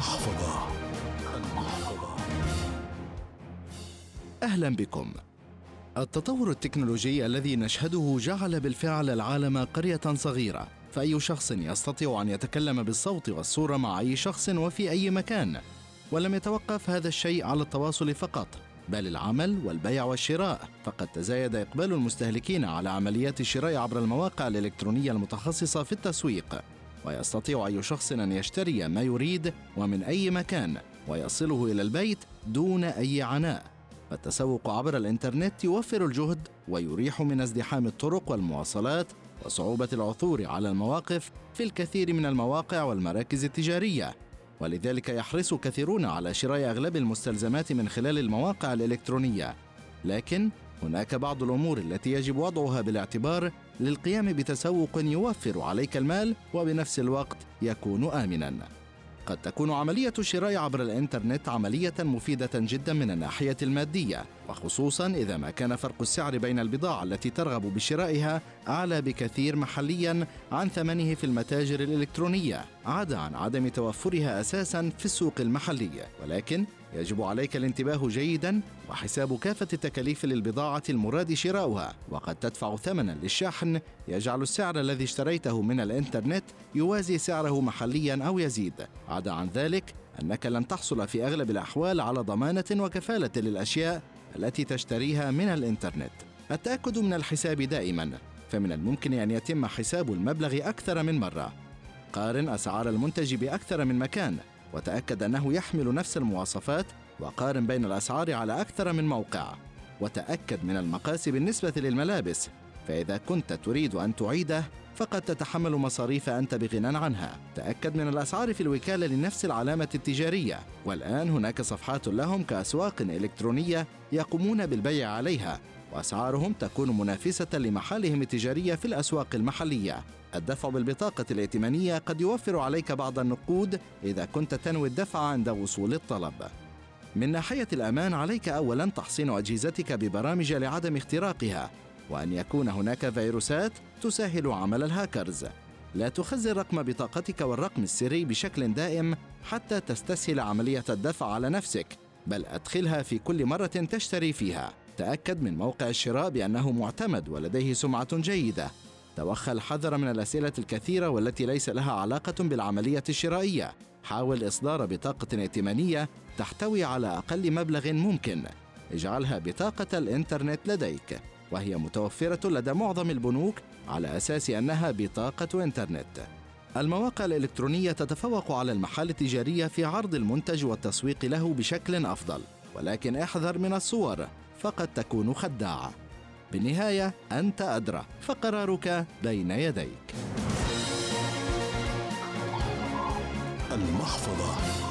المحفظة. المحفظة. أهلا بكم. التطور التكنولوجي الذي نشهده جعل بالفعل العالم قرية صغيرة فأي شخص يستطيع أن يتكلم بالصوت والصورة مع أي شخص وفي أي مكان ولم يتوقف هذا الشيء على التواصل فقط بل العمل والبيع والشراء. فقد تزايد إقبال المستهلكين على عمليات الشراء عبر المواقع الإلكترونية المتخصصة في التسويق. ويستطيع أي شخص أن يشتري ما يريد ومن أي مكان ويصله إلى البيت دون أي عناء. فالتسوق عبر الإنترنت يوفر الجهد ويريح من ازدحام الطرق والمواصلات وصعوبة العثور على المواقف في الكثير من المواقع والمراكز التجارية. ولذلك يحرص كثيرون على شراء أغلب المستلزمات من خلال المواقع الإلكترونية. لكن هناك بعض الأمور التي يجب وضعها بالاعتبار للقيام بتسوق يوفر عليك المال وبنفس الوقت يكون امنا. قد تكون عملية الشراء عبر الإنترنت عملية مفيدة جدا من الناحية المادية، وخصوصا إذا ما كان فرق السعر بين البضاعة التي ترغب بشرائها أعلى بكثير محليا عن ثمنه في المتاجر الإلكترونية، عدا عن عدم توفرها أساسا في السوق المحلي، ولكن يجب عليك الانتباه جيدا وحساب كافة التكاليف للبضاعة المراد شراؤها وقد تدفع ثمنا للشحن. يجعل السعر الذي اشتريته من الإنترنت يوازي سعره محليا أو يزيد. عدا عن ذلك أنك لن تحصل في أغلب الأحوال على ضمانة وكفالة للأشياء التي تشتريها من الإنترنت. التأكد من الحساب دائما فمن الممكن أن يتم حساب المبلغ أكثر من مرة. قارن أسعار المنتج بأكثر من مكان. وتأكد أنه يحمل نفس المواصفات وقارن بين الأسعار على أكثر من موقع. وتأكد من المقاس بالنسبة للملابس فإذا كنت تريد أن تعيده فقد تتحمل مصاريف أنت بغنى عنها. تأكد من الأسعار في الوكالة لنفس العلامة التجارية. والآن هناك صفحات لهم كأسواق إلكترونية يقومون بالبيع عليها. وأسعارهم تكون منافسة لمحالهم التجارية في الأسواق المحلية. الدفع بالبطاقة الائتمانية قد يوفر عليك بعض النقود إذا كنت تنوي الدفع عند وصول الطلب. من ناحية الأمان عليك أولا تحصين أجهزتك ببرامج لعدم اختراقها وأن يكون هناك فيروسات تسهل عمل الهاكرز. لا تخزن رقم بطاقتك والرقم السري بشكل دائم حتى تستسهل عملية الدفع على نفسك بل أدخلها في كل مرة تشتري فيها. تأكد من موقع الشراء بأنه معتمد ولديه سمعة جيدة. توخى الحذر من الأسئلة الكثيرة والتي ليس لها علاقة بالعملية الشرائية. حاول إصدار بطاقة ائتمانية تحتوي على أقل مبلغ ممكن. اجعلها بطاقة الإنترنت لديك. وهي متوفرة لدى معظم البنوك على أساس أنها بطاقة إنترنت. المواقع الإلكترونية تتفوق على المحال التجارية في عرض المنتج والتسويق له بشكل أفضل. ولكن احذر من الصور فقد تكون خداعة. بالنهاية أنت أدرى فقرارك بين يديك. المحفظة.